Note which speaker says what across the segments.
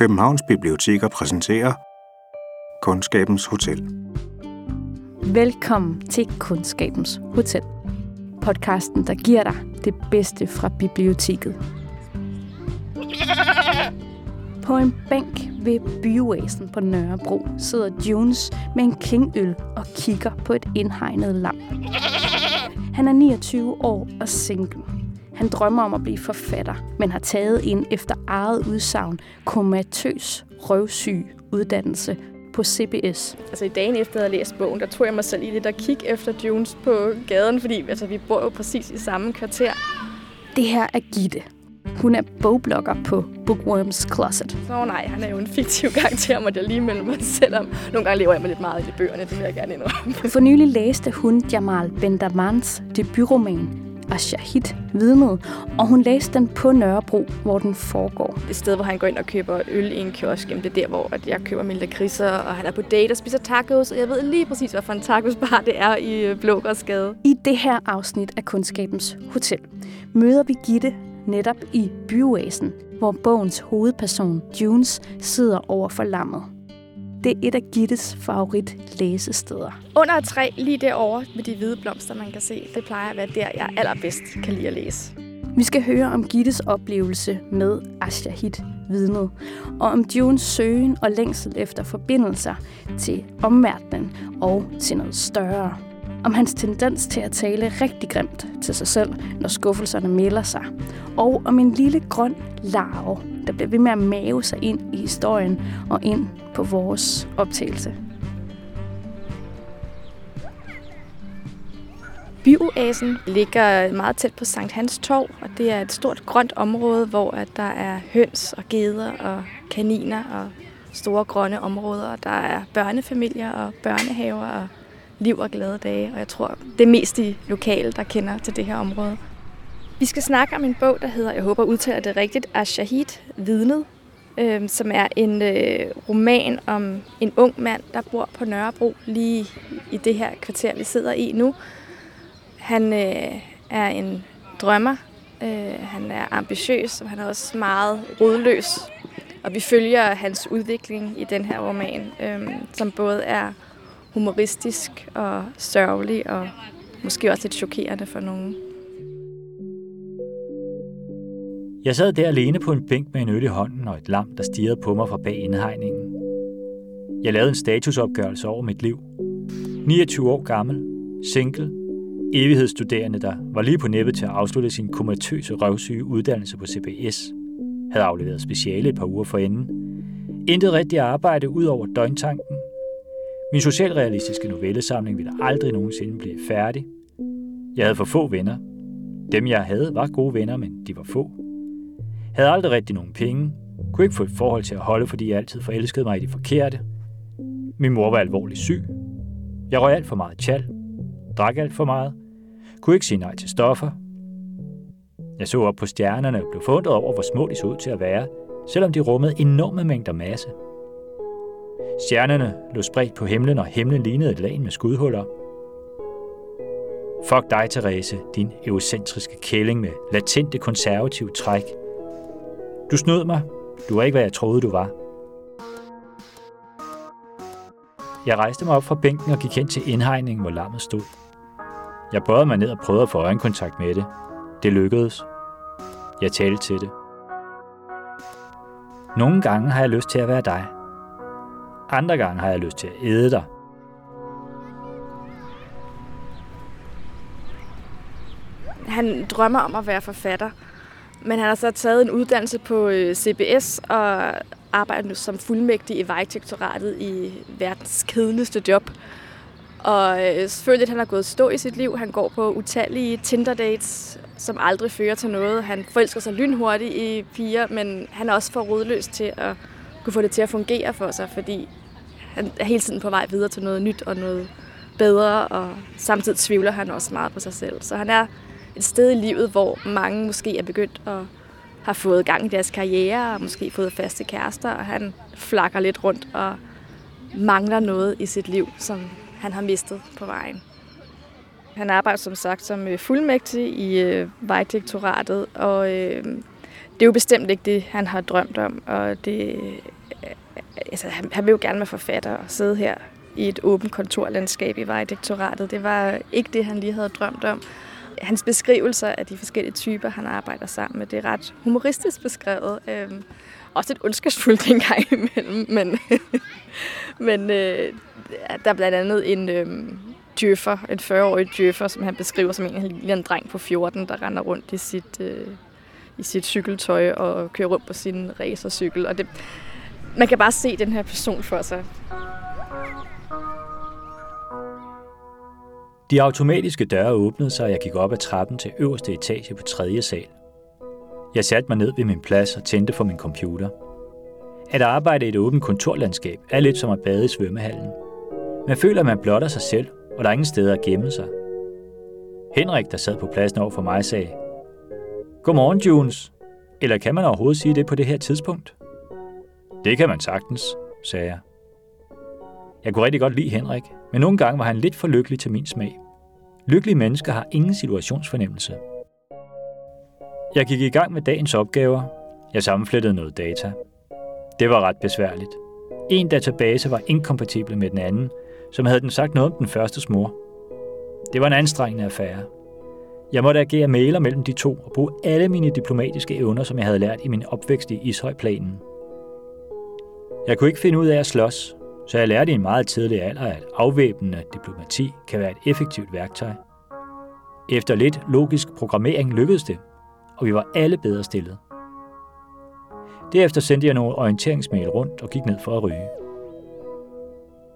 Speaker 1: Københavns Biblioteker præsenterer Kundskabens Hotel.
Speaker 2: Velkommen til Kundskabens Hotel. Podcasten, der giver dig det bedste fra biblioteket. På en bænk ved byoasen på Nørrebro sidder Jones med en kingøl og kigger på et indhegnet lam. Han er 29 år og single. Han drømmer om at blive forfatter, men har taget en efter eget udsagn komatøs, røvsyg uddannelse på CBS.
Speaker 3: Altså i dagen efter at have læst bogen, der tog jeg mig selv i lidt at kigge efter Jones på gaden, fordi altså, vi bor jo præcis i samme kvarter.
Speaker 2: Det her er Gitte. Hun er bogblogger på Bookworms Closet.
Speaker 3: Så nej, han er jo en fiktiv karakter, må jeg lige melde mig selv om. Nogle gange lever jeg mig lidt meget i de bøgerne, det vil jeg gerne indrømme.
Speaker 2: For nylig læste hun Jamal Bendamans debutroman Ashahid vidnet, og hun læste den på Nørrebro, hvor den foregår.
Speaker 3: Det sted, hvor han går ind og køber øl i en kiosk, jamen det er der, hvor at jeg køber mine lakridser, og han er på date og spiser tacos, og jeg ved lige præcis, hvad for en tacosbar det er i øh, Blågårdsgade.
Speaker 2: I det her afsnit af Kundskabens Hotel møder vi Gitte netop i byoasen, hvor bogens hovedperson, Junes, sidder over for lammet. Det er et af Gittes favorit læsesteder.
Speaker 3: Under et træ, lige derovre med de hvide blomster, man kan se, det plejer at være der, jeg allerbedst kan lide at læse.
Speaker 2: Vi skal høre om Gittes oplevelse med Ashahid vidnet, og om Junes søgen og længsel efter forbindelser til omverdenen og til noget større. Om hans tendens til at tale rigtig grimt til sig selv, når skuffelserne melder sig. Og om en lille grøn larve, der bliver ved med at mave sig ind i historien og ind på vores optagelse.
Speaker 3: Byoasen ligger meget tæt på Sankt Hans Torv, og det er et stort grønt område, hvor at der er høns og geder og kaniner og store grønne områder. Der er børnefamilier og børnehaver og liv og glade dage, og jeg tror, det er mest de lokale, der kender til det her område. Vi skal snakke om en bog, der hedder, jeg håber udtaler det rigtigt, Ashahid, Vidnet, øh, som er en øh, roman om en ung mand, der bor på Nørrebro, lige i det her kvarter, vi sidder i nu. Han øh, er en drømmer, øh, han er ambitiøs, og han er også meget rodløs. Og vi følger hans udvikling i den her roman, øh, som både er humoristisk og sørgelig, og måske også lidt chokerende for nogen.
Speaker 4: Jeg sad der alene på en bænk med en øl i hånden og et lam, der stirrede på mig fra bag indhegningen. Jeg lavede en statusopgørelse over mit liv. 29 år gammel, single, evighedsstuderende, der var lige på næppe til at afslutte sin komatøse røvsyge uddannelse på CBS, havde afleveret speciale et par uger forinden. Intet rigtigt arbejde ud over døgntanken. Min socialrealistiske novellesamling ville aldrig nogensinde blive færdig. Jeg havde for få venner. Dem jeg havde var gode venner, men de var få. Havde aldrig rigtig nogen penge. Kunne ikke få et forhold til at holde, fordi jeg altid forelskede mig i de forkerte. Min mor var alvorligt syg. Jeg røg alt for meget tjal. Drak alt for meget. Kunne ikke sige nej til stoffer. Jeg så op på stjernerne og blev forundret over, hvor små de så ud til at være, selvom de rummede enorme mængder masse. Stjernerne lå spredt på himlen, og himlen lignede et lag med skudhuller. Fuck dig, Therese, din egocentriske kælling med latente konservative træk. Du snød mig. Du var ikke, hvad jeg troede, du var. Jeg rejste mig op fra bænken og gik hen til indhegningen, hvor lammet stod. Jeg bøjede mig ned og prøvede at få øjenkontakt med det. Det lykkedes. Jeg talte til det. Nogle gange har jeg lyst til at være dig. Andre gange har jeg lyst til at æde dig.
Speaker 3: Han drømmer om at være forfatter, men han har så taget en uddannelse på øh, CBS og arbejder nu som fuldmægtig i Vejdirektoratet i verdens kedeligste job. Og øh, selvfølgelig, at han har gået stå i sit liv. Han går på utallige Tinder-dates, som aldrig fører til noget. Han forelsker sig lynhurtigt i piger, men han er også for rodløs til at kunne få det til at fungere for sig, fordi han er hele tiden på vej videre til noget nyt og noget bedre, og samtidig tvivler han også meget på sig selv. Så han er et sted i livet, hvor mange måske er begyndt at have fået gang i deres karriere, og måske fået faste kærester, og han flakker lidt rundt og mangler noget i sit liv, som han har mistet på vejen. Han arbejder som sagt som øh, fuldmægtig i øh, Vejdirektoratet, og øh, det er jo bestemt ikke det, han har drømt om, og det, altså, han, han vil jo gerne være forfatter og sidde her i et åbent kontorlandskab i Vejdirektoratet. Det var ikke det, han lige havde drømt om. Hans beskrivelser af de forskellige typer, han arbejder sammen med, det er ret humoristisk beskrevet. Øhm, også lidt ondskabsfuldt en gang imellem, men, men øh, der er blandt andet en øh, djøffer, en 40-årig djøffer, som han beskriver som en, en, en dreng på 14, der render rundt i sit, øh, i sit cykeltøj og kører rundt på sin racercykel. Og det, man kan bare se den her person for sig.
Speaker 4: De automatiske døre åbnede sig, og jeg gik op ad trappen til øverste etage på tredje sal. Jeg satte mig ned ved min plads og tændte for min computer. At arbejde i et åbent kontorlandskab er lidt som at bade i svømmehallen. Man føler, at man blotter sig selv, og der er ingen steder at gemme sig. Henrik, der sad på pladsen over for mig, sagde, Godmorgen, Junes. Eller kan man overhovedet sige det på det her tidspunkt? Det kan man sagtens, sagde jeg. Jeg kunne rigtig godt lide Henrik, men nogle gange var han lidt for lykkelig til min smag. Lykkelige mennesker har ingen situationsfornemmelse. Jeg gik i gang med dagens opgaver. Jeg sammenflettede noget data. Det var ret besværligt. En database var inkompatibel med den anden, som havde den sagt noget om den første mor. Det var en anstrengende affære. Jeg måtte agere mailer mellem de to og bruge alle mine diplomatiske evner, som jeg havde lært i min opvækst i Ishøjplanen. Jeg kunne ikke finde ud af at slås, så jeg lærte i en meget tidlig alder, at afvæbnende diplomati kan være et effektivt værktøj. Efter lidt logisk programmering lykkedes det, og vi var alle bedre stillet. Derefter sendte jeg nogle orienteringsmail rundt og gik ned for at ryge.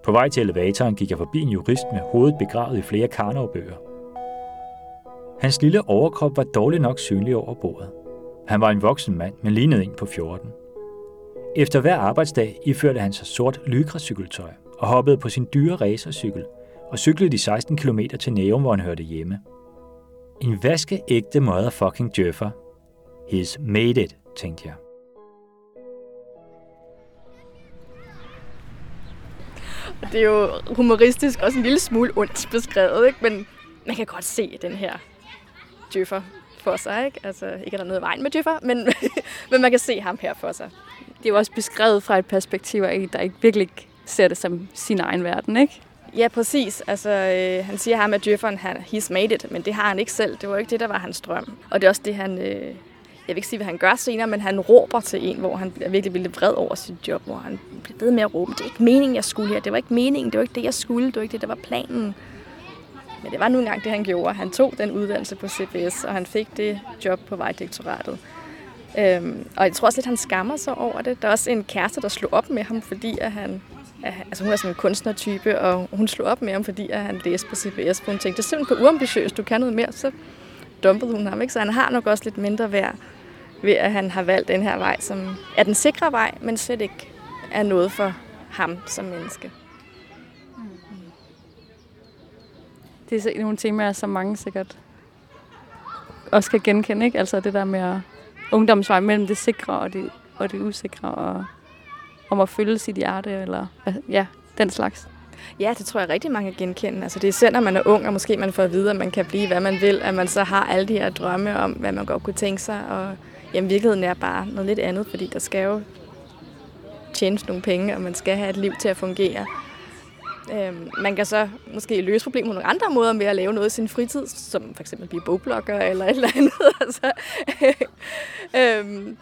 Speaker 4: På vej til elevatoren gik jeg forbi en jurist med hovedet begravet i flere karnovbøger. Hans lille overkrop var dårligt nok synlig over bordet. Han var en voksen mand, men lignede en på 14. Efter hver arbejdsdag iførte han sig sort lykracykeltøj og hoppede på sin dyre racercykel og cyklede de 16 km til Nærum, hvor han hørte hjemme. En vaskeægte motherfucking djøffer. He's made it, tænkte jeg.
Speaker 3: Det er jo humoristisk, også en lille smule ondt beskrevet, ikke? men man kan godt se den her djøffer for sig. Ikke? Altså, ikke er der noget vejen med djøffer, men, men man kan se ham her for sig.
Speaker 2: Det er jo også beskrevet fra et perspektiv af en, der ikke virkelig ser det som sin egen verden, ikke?
Speaker 3: Ja, præcis. Altså, øh, han siger ham, at djøfferen, han, he's made it, men det har han ikke selv. Det var ikke det, der var hans drøm. Og det er også det, han... Øh, jeg vil ikke sige, hvad han gør senere, men han råber til en, hvor han virkelig bliver vred over sit job, hvor han bliver ved med at råbe, det er ikke meningen, jeg skulle her. Det var ikke meningen, det var ikke det, jeg skulle, det var ikke det, der var planen. Men det var nu engang det, han gjorde. Han tog den uddannelse på CBS, og han fik det job på Vejdirektoratet. Øhm, og jeg tror også lidt, han skammer sig over det. Der er også en kæreste, der slog op med ham, fordi at han altså hun er sådan en kunstnertype, og hun slog op med ham, fordi at han læste på CBS, for hun tænkte, det er simpelthen for uambitiøst, du kan noget mere, så dumpede hun ham. Ikke? Så han har nok også lidt mindre værd ved, at han har valgt den her vej, som er den sikre vej, men slet ikke er noget for ham som menneske.
Speaker 2: Det er nogle temaer, som mange sikkert også kan genkende, ikke? Altså det der med at ungdomsvej mellem det sikre og det, og det usikre, og om at følge sit hjerte, eller altså, ja, den slags.
Speaker 3: Ja, det tror jeg rigtig mange kan genkende. Altså, det er selv, når man er ung, og måske man får at vide, at man kan blive, hvad man vil, at man så har alle de her drømme om, hvad man godt kunne tænke sig, og jamen, virkeligheden er bare noget lidt andet, fordi der skal jo tjenes nogle penge, og man skal have et liv til at fungere. Øh, man kan så måske løse problemet på nogle andre måder med at lave noget i sin fritid, som for eksempel blive bogblogger eller et eller andet. altså, øhm,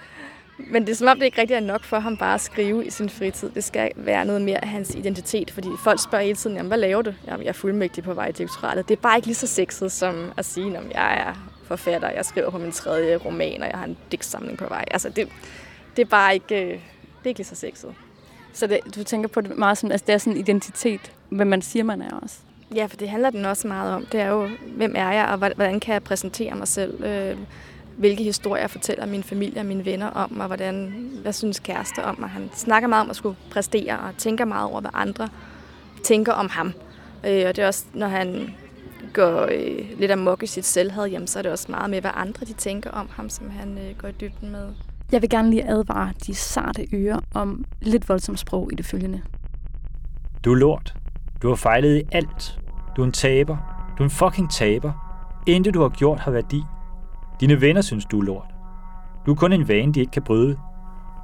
Speaker 3: men det er som om, det ikke rigtig er nok for ham bare at skrive i sin fritid. Det skal være noget mere af hans identitet, fordi folk spørger hele tiden, jamen, hvad laver du? Jamen, jeg er fuldmægtig på vej i direktoratet. Det er bare ikke lige så sexet som at sige, at jeg er forfatter, jeg skriver på min tredje roman, og jeg har en digtsamling på vej. Altså, det, det er bare ikke, øh, det er ikke lige så sexet.
Speaker 2: Så det, du tænker på det meget som, altså det er sådan en identitet, hvad man siger, man er også?
Speaker 3: Ja, for det handler den også meget om. Det er jo, hvem er jeg, og hvordan kan jeg præsentere mig selv? Øh, hvilke historier jeg fortæller min familie og mine venner om, og hvordan, hvad synes kæreste om mig. Han snakker meget om at skulle præstere, og tænker meget over, hvad andre tænker om ham. Øh, og det er også, når han går øh, lidt amok i sit selvhed, jamen, så er det også meget med, hvad andre de tænker om ham, som han øh, går i dybden med.
Speaker 2: Jeg vil gerne lige advare de sarte ører om lidt voldsomt sprog i det følgende.
Speaker 4: Du er lort. Du har fejlet i alt. Du er en taber. Du er en fucking taber. Intet du har gjort har værdi. Dine venner synes, du er lort. Du er kun en vane, de ikke kan bryde.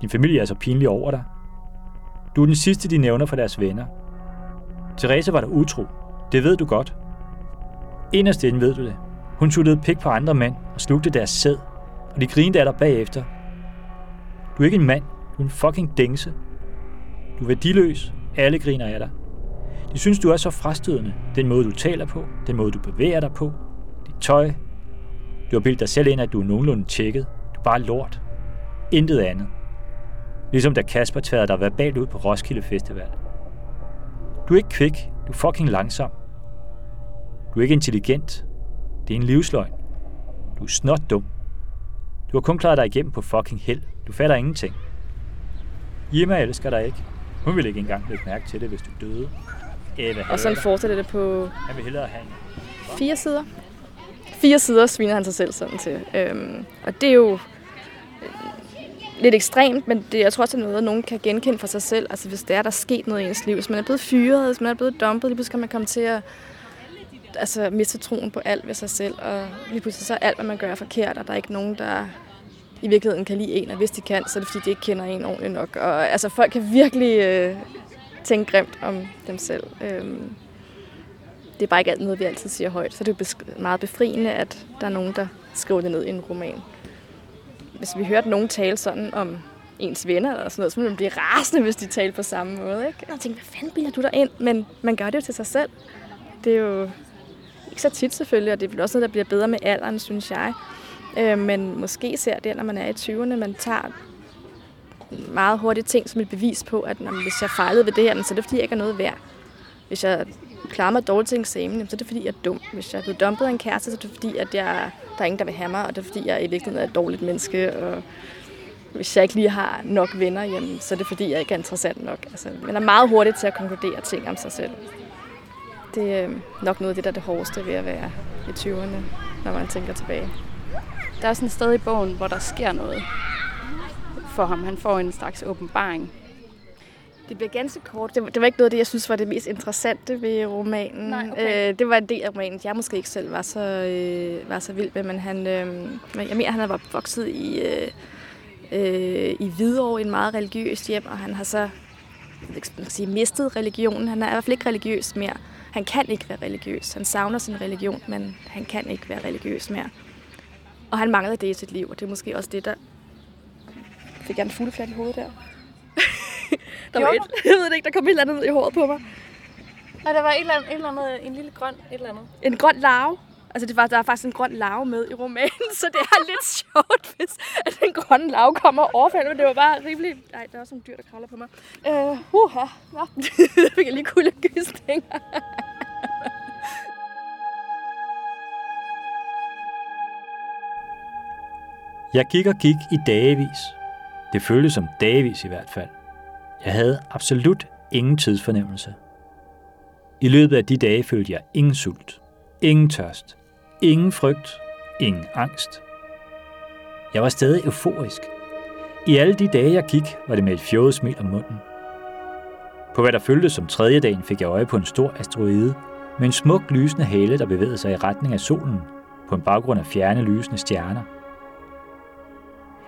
Speaker 4: Din familie er så pinlig over dig. Du er den sidste, de nævner for deres venner. Therese var der utro. Det ved du godt. Inderst inden ved du det. Hun suttede pik på andre mænd og slugte deres sæd, og de grinede af dig bagefter. Du er ikke en mand, du er en fucking dingse. Du er værdiløs, alle griner af dig. De synes, du er så frastødende. Den måde, du taler på, den måde, du bevæger dig på, dit tøj. Du har bildt dig selv ind, at du er nogenlunde tjekket. Du er bare lort. Intet andet. Ligesom da Kasper tværede dig verbalt ud på Roskilde Festival. Du er ikke kvik, du er fucking langsom. Du er ikke intelligent. Det er en livsløgn. Du er snot dum. Du har kun klaret dig igennem på fucking held. Du fatter ingenting. Jemma elsker dig ikke. Hun vil ikke engang lægge mærke til det, hvis du døde. Eva
Speaker 3: Og sådan fortsætter det på.
Speaker 4: Han vil hellere have en.
Speaker 3: fire sider. Fire sider sviner han sig selv sådan til. Øhm, og det er jo øh, lidt ekstremt, men det, jeg tror også, det er noget, nogen kan genkende for sig selv. Altså hvis det er, der er sket noget i ens liv. Hvis man er blevet fyret, hvis man er blevet dumpet, lige pludselig kan man komme til at altså, miste troen på alt ved sig selv. Og lige pludselig så er alt, hvad man gør, er forkert, og der er ikke nogen, der i virkeligheden kan lide en. Og hvis de kan, så er det fordi, de ikke kender en ordentligt nok. Og altså folk kan virkelig øh, tænke grimt om dem selv. Øhm, det er bare ikke alt noget, vi altid siger højt. Så det er jo meget befriende, at der er nogen, der skriver det ned i en roman. Hvis vi hørte nogen tale sådan om ens venner eller sådan noget, så ville man blive rasende, hvis de talte på samme måde. Ikke? Og tænkte, hvad fanden bilder du dig ind? Men man gør det jo til sig selv. Det er jo ikke så tit selvfølgelig, og det er vel også noget, der bliver bedre med alderen, synes jeg. Øh, men måske ser det, når man er i 20'erne, man tager meget hurtigt ting som et bevis på, at når, hvis jeg fejlede ved det her, så er det fordi, jeg ikke er noget værd. Hvis jeg klarer mig dårligt til eksamen, så er det fordi, jeg er dum. Hvis jeg er blevet dumpet af en kæreste, så er det fordi, at jeg, der er ingen, der vil have mig, og det er fordi, jeg i virkeligheden er et dårligt menneske. Og hvis jeg ikke lige har nok venner, jamen, så er det fordi, jeg ikke er interessant nok. Altså, man er meget hurtigt til at konkludere ting om sig selv. Det er nok noget af det, der er det hårdeste ved at være i 20'erne, når man tænker tilbage.
Speaker 2: Der er sådan et sted i bogen, hvor der sker noget for ham. Han får en slags åbenbaring.
Speaker 3: Det bliver ganske kort. Det var, det var ikke noget af det, jeg synes var det mest interessante ved romanen.
Speaker 2: Nej, okay.
Speaker 3: øh, det var en del af romanen, jeg måske ikke selv var så, øh, var så vild med, men han, øh, jeg mener, han var vokset i, øh, øh, i Hvidovre, en meget religiøst hjem, og han har så jeg kan sige, mistet religionen. Han er i hvert fald ikke religiøs mere. Han kan ikke være religiøs. Han savner sin religion, men han kan ikke være religiøs mere. Og han mangler det i sit liv, og det er måske også det, der... Fik jeg en fugleflat i hovedet der? der var et, jeg ved det ikke, der kom et eller andet i håret på mig.
Speaker 2: Og der var et eller andet, et eller andet en lille grøn et eller andet.
Speaker 3: En grøn larve. Altså, det var, der er faktisk en grøn larve med i romanen, så det er lidt sjovt, hvis at den grønne larve kommer overfaldet, men det var bare rimelig... Nej, der er også nogle dyr, der kravler på mig. Øh, uha, nå. det fik jeg lige kuldegysninger.
Speaker 4: Jeg gik og gik i dagevis. Det føltes som dagevis i hvert fald. Jeg havde absolut ingen tidsfornemmelse. I løbet af de dage følte jeg ingen sult, ingen tørst, ingen frygt, ingen angst. Jeg var stadig euforisk. I alle de dage, jeg gik, var det med et fjollet smil om munden. På hvad der føltes som tredje dagen, fik jeg øje på en stor asteroide med en smuk lysende hale, der bevægede sig i retning af solen på en baggrund af fjerne lysende stjerner.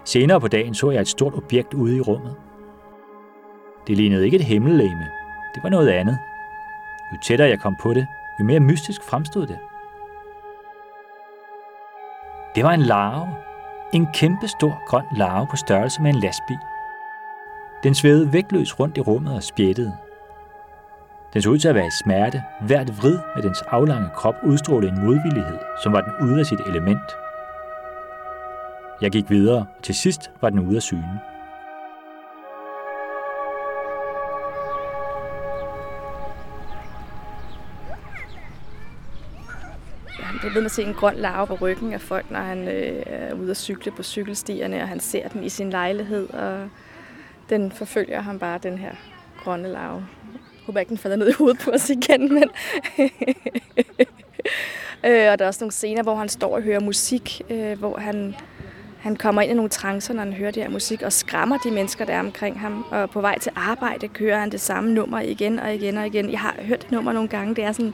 Speaker 4: Senere på dagen så jeg et stort objekt ude i rummet. Det lignede ikke et himmellegeme. Det var noget andet. Jo tættere jeg kom på det, jo mere mystisk fremstod det. Det var en larve. En kæmpe stor grøn larve på størrelse med en lastbil. Den svævede vægtløs rundt i rummet og spjættede. Den så ud til at være i smerte. Hvert vrid med dens aflange krop udstrålede en modvillighed, som var den ude af sit element. Jeg gik videre, og til sidst var den ude af syne.
Speaker 3: Han bliver ved med at se en grøn larve på ryggen af folk, når han øh, er ude at cykle på cykelstierne, og han ser den i sin lejlighed, og den forfølger ham bare, den her grønne larve. Jeg håber ikke, den falder ned i hovedet på os igen, men... øh, og der er også nogle scener, hvor han står og hører musik, øh, hvor han, han kommer ind i nogle trancer, når han hører det her musik, og skræmmer de mennesker, der er omkring ham. Og på vej til arbejde kører han det samme nummer igen og igen og igen. Jeg har hørt det nummer nogle gange. Det er sådan,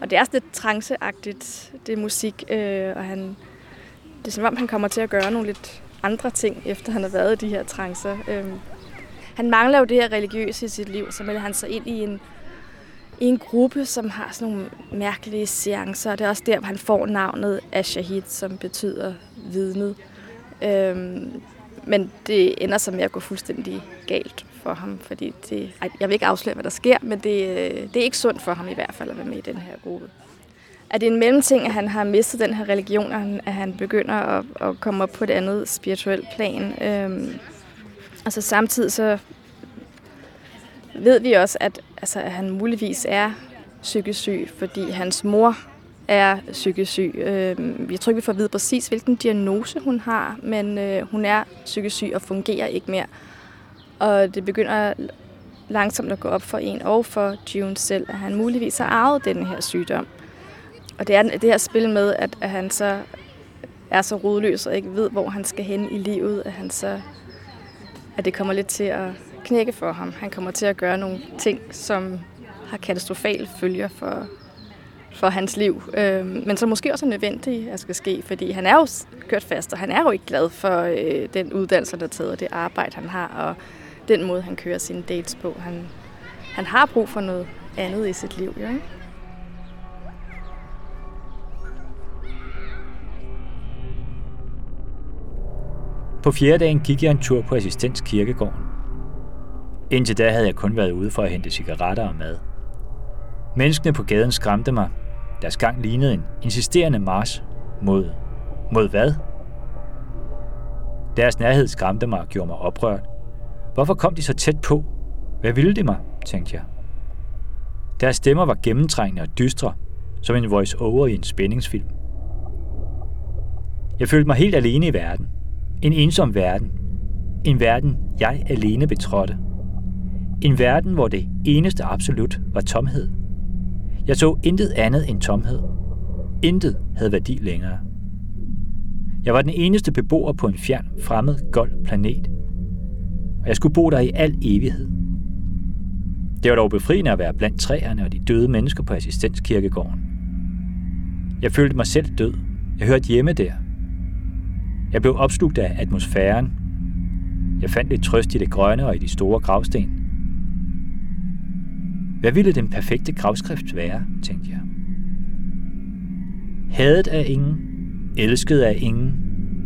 Speaker 3: og det er sådan lidt tranceagtigt, det musik, øh, og han, det er som om, han kommer til at gøre nogle lidt andre ting, efter han har været i de her trancer. Øh. han mangler jo det her religiøse i sit liv, så melder han sig ind i en, i en gruppe, som har sådan nogle mærkelige seancer. og Det er også der, hvor han får navnet Ashahid, som betyder vidnet. Øh, men det ender så med at gå fuldstændig galt for ham, fordi det, ej, jeg vil ikke afsløre, hvad der sker, men det, øh, det er ikke sundt for ham i hvert fald at være med i den her gruppe. Er det en mellemting, at han har mistet den her religion, og at han begynder at, at komme op på et andet spirituelt plan? Øhm, altså samtidig så ved vi også, at, altså, at han muligvis er psykisk syg, fordi hans mor er psykisk syg. Øh, jeg tror ikke, vi får at vide præcis, hvilken diagnose hun har, men øh, hun er psykisk syg og fungerer ikke mere. Og det begynder langsomt at gå op for en og for June selv, at han muligvis har arvet den her sygdom. Og det er det her spil med, at, at han så er så rodløs og ikke ved, hvor han skal hen i livet, at han så at det kommer lidt til at knække for ham. Han kommer til at gøre nogle ting, som har katastrofale følger for, for hans liv. Øh, men som måske også er nødvendigt at skal ske, fordi han er jo kørt fast, og han er jo ikke glad for øh, den uddannelse, der er taget, og det arbejde, han har, og den måde, han kører sine dates på. Han, han har brug for noget andet i sit liv, jo, ikke?
Speaker 4: På fjerde dagen gik jeg en tur på Assistens Kirkegården. Indtil da havde jeg kun været ude for at hente cigaretter og mad. Menneskene på gaden skræmte mig. Deres gang lignede en insisterende march mod... Mod hvad? Deres nærhed skræmte mig og gjorde mig oprørt. Hvorfor kom de så tæt på? Hvad ville de mig, tænkte jeg. Deres stemmer var gennemtrængende og dystre, som en voice-over i en spændingsfilm. Jeg følte mig helt alene i verden. En ensom verden. En verden, jeg alene betrådte. En verden, hvor det eneste absolut var tomhed. Jeg så intet andet end tomhed. Intet havde værdi længere. Jeg var den eneste beboer på en fjern, fremmed, gold planet. Og jeg skulle bo der i al evighed. Det var dog befriende at være blandt træerne og de døde mennesker på assistenskirkegården. Jeg følte mig selv død. Jeg hørte hjemme der. Jeg blev opslugt af atmosfæren. Jeg fandt lidt trøst i det grønne og i de store gravsten. Hvad ville den perfekte gravskrift være, tænkte jeg. Hadet af ingen, elsket af ingen,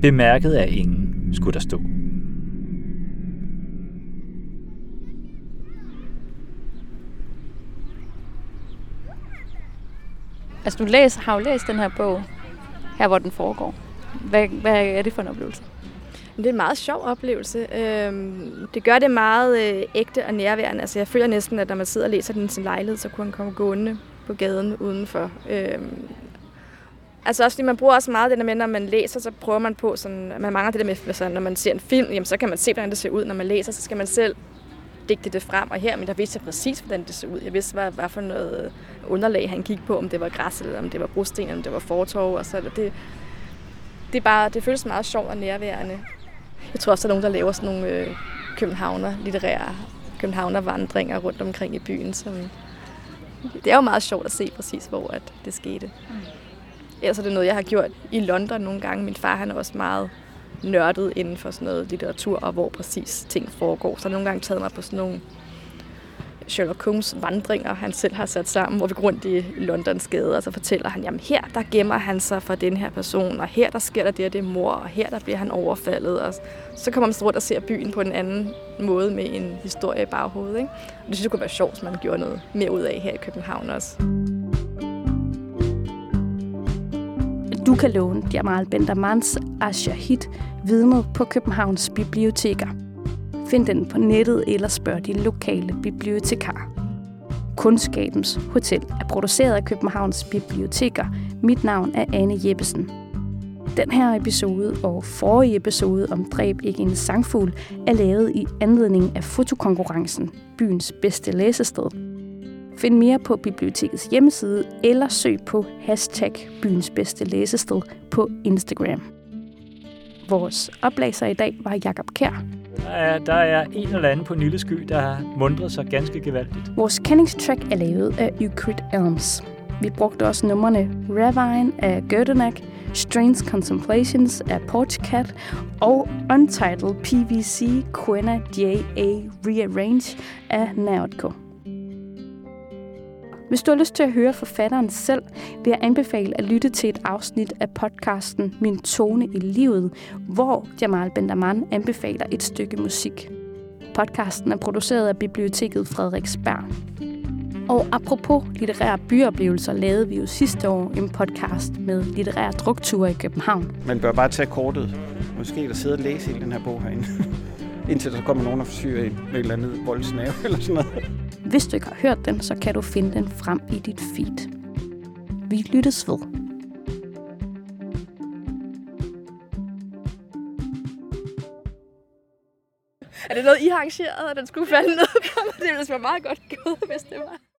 Speaker 4: bemærket af ingen, skulle der stå.
Speaker 2: Altså, du læser, har jo læst den her bog, her hvor den foregår. Hvad, hvad er det for en oplevelse?
Speaker 3: Det er en meget sjov oplevelse. Øhm, det gør det meget øh, ægte og nærværende. Altså, jeg føler næsten, at når man sidder og læser den i sin lejlighed, så kunne han komme gående på gaden udenfor. Øhm, altså også fordi man bruger også meget det der med, når man læser, så prøver man på, sådan, man mangler det der med, sådan, når man ser en film, jamen, så kan man se, hvordan det ser ud. Når man læser, så skal man selv digte det frem. Og her, men der vidste jeg præcis, hvordan det så ud. Jeg vidste, hvad, hvad for noget underlag han gik på, om det var græs, eller om det var brosten, eller om det var fortov. Og så det, det, er bare, det føles meget sjovt og nærværende. Jeg tror også, der er nogen, der laver sådan nogle øh, københavner, litterære københavnervandringer rundt omkring i byen. Som, det er jo meget sjovt at se præcis, hvor at det skete. Mm. Ellers er det noget, jeg har gjort i London nogle gange. Min far han er også meget nørdet inden for sådan noget litteratur, og hvor præcis ting foregår. Så har nogle gange taget mig på sådan nogle Sherlock Holmes vandringer, han selv har sat sammen, hvor vi går rundt i Londons gader, og så fortæller han, jamen her, der gemmer han sig for den her person, og her, der sker der det og det mor, og her, der bliver han overfaldet, og så kommer man så rundt og ser byen på en anden måde med en historie i baghovedet, ikke? Og det synes jeg kunne være sjovt, hvis man gjorde noget mere ud af her i København også.
Speaker 2: Du kan låne Jamal Bendermans Ashahid vidnet på Københavns biblioteker. Find den på nettet eller spørg din lokale bibliotekar. Kundskabens Hotel er produceret af Københavns Biblioteker. Mit navn er Anne Jeppesen. Den her episode og forrige episode om Dræb ikke en sangfugl er lavet i anledning af fotokonkurrencen Byens bedste læsested. Find mere på bibliotekets hjemmeside eller søg på hashtag byens bedste læsested på Instagram. Vores oplæser i dag var Jakob Kær.
Speaker 4: Der er, der er en eller anden på en lille sky, der har mundret sig ganske gevaldigt.
Speaker 2: Vores kendingstrack er lavet af Euclid Elms. Vi brugte også numrene Ravine af Gerdenak, Strange Contemplations af Porchcat og Untitled PVC Quena J.A. Rearrange af Naotko. Hvis du har lyst til at høre forfatteren selv, vil jeg anbefale at lytte til et afsnit af podcasten Min tone i livet, hvor Jamal Bendaman anbefaler et stykke musik. Podcasten er produceret af Biblioteket Frederiksberg. Og apropos litterære byoplevelser, lavede vi jo sidste år en podcast med litterære drukture i København.
Speaker 5: Man bør bare tage kortet. Måske der sidde og læse hele den her bog herinde. Indtil der kommer nogen og forsyrer en med et eller andet voldsnave eller sådan noget.
Speaker 2: Hvis du ikke har hørt den, så kan du finde den frem i dit feed. Vi lyttes ved.
Speaker 3: Er det noget, I har arrangeret, at den skulle falde ned på mig? Det ville være meget godt gået, hvis det var.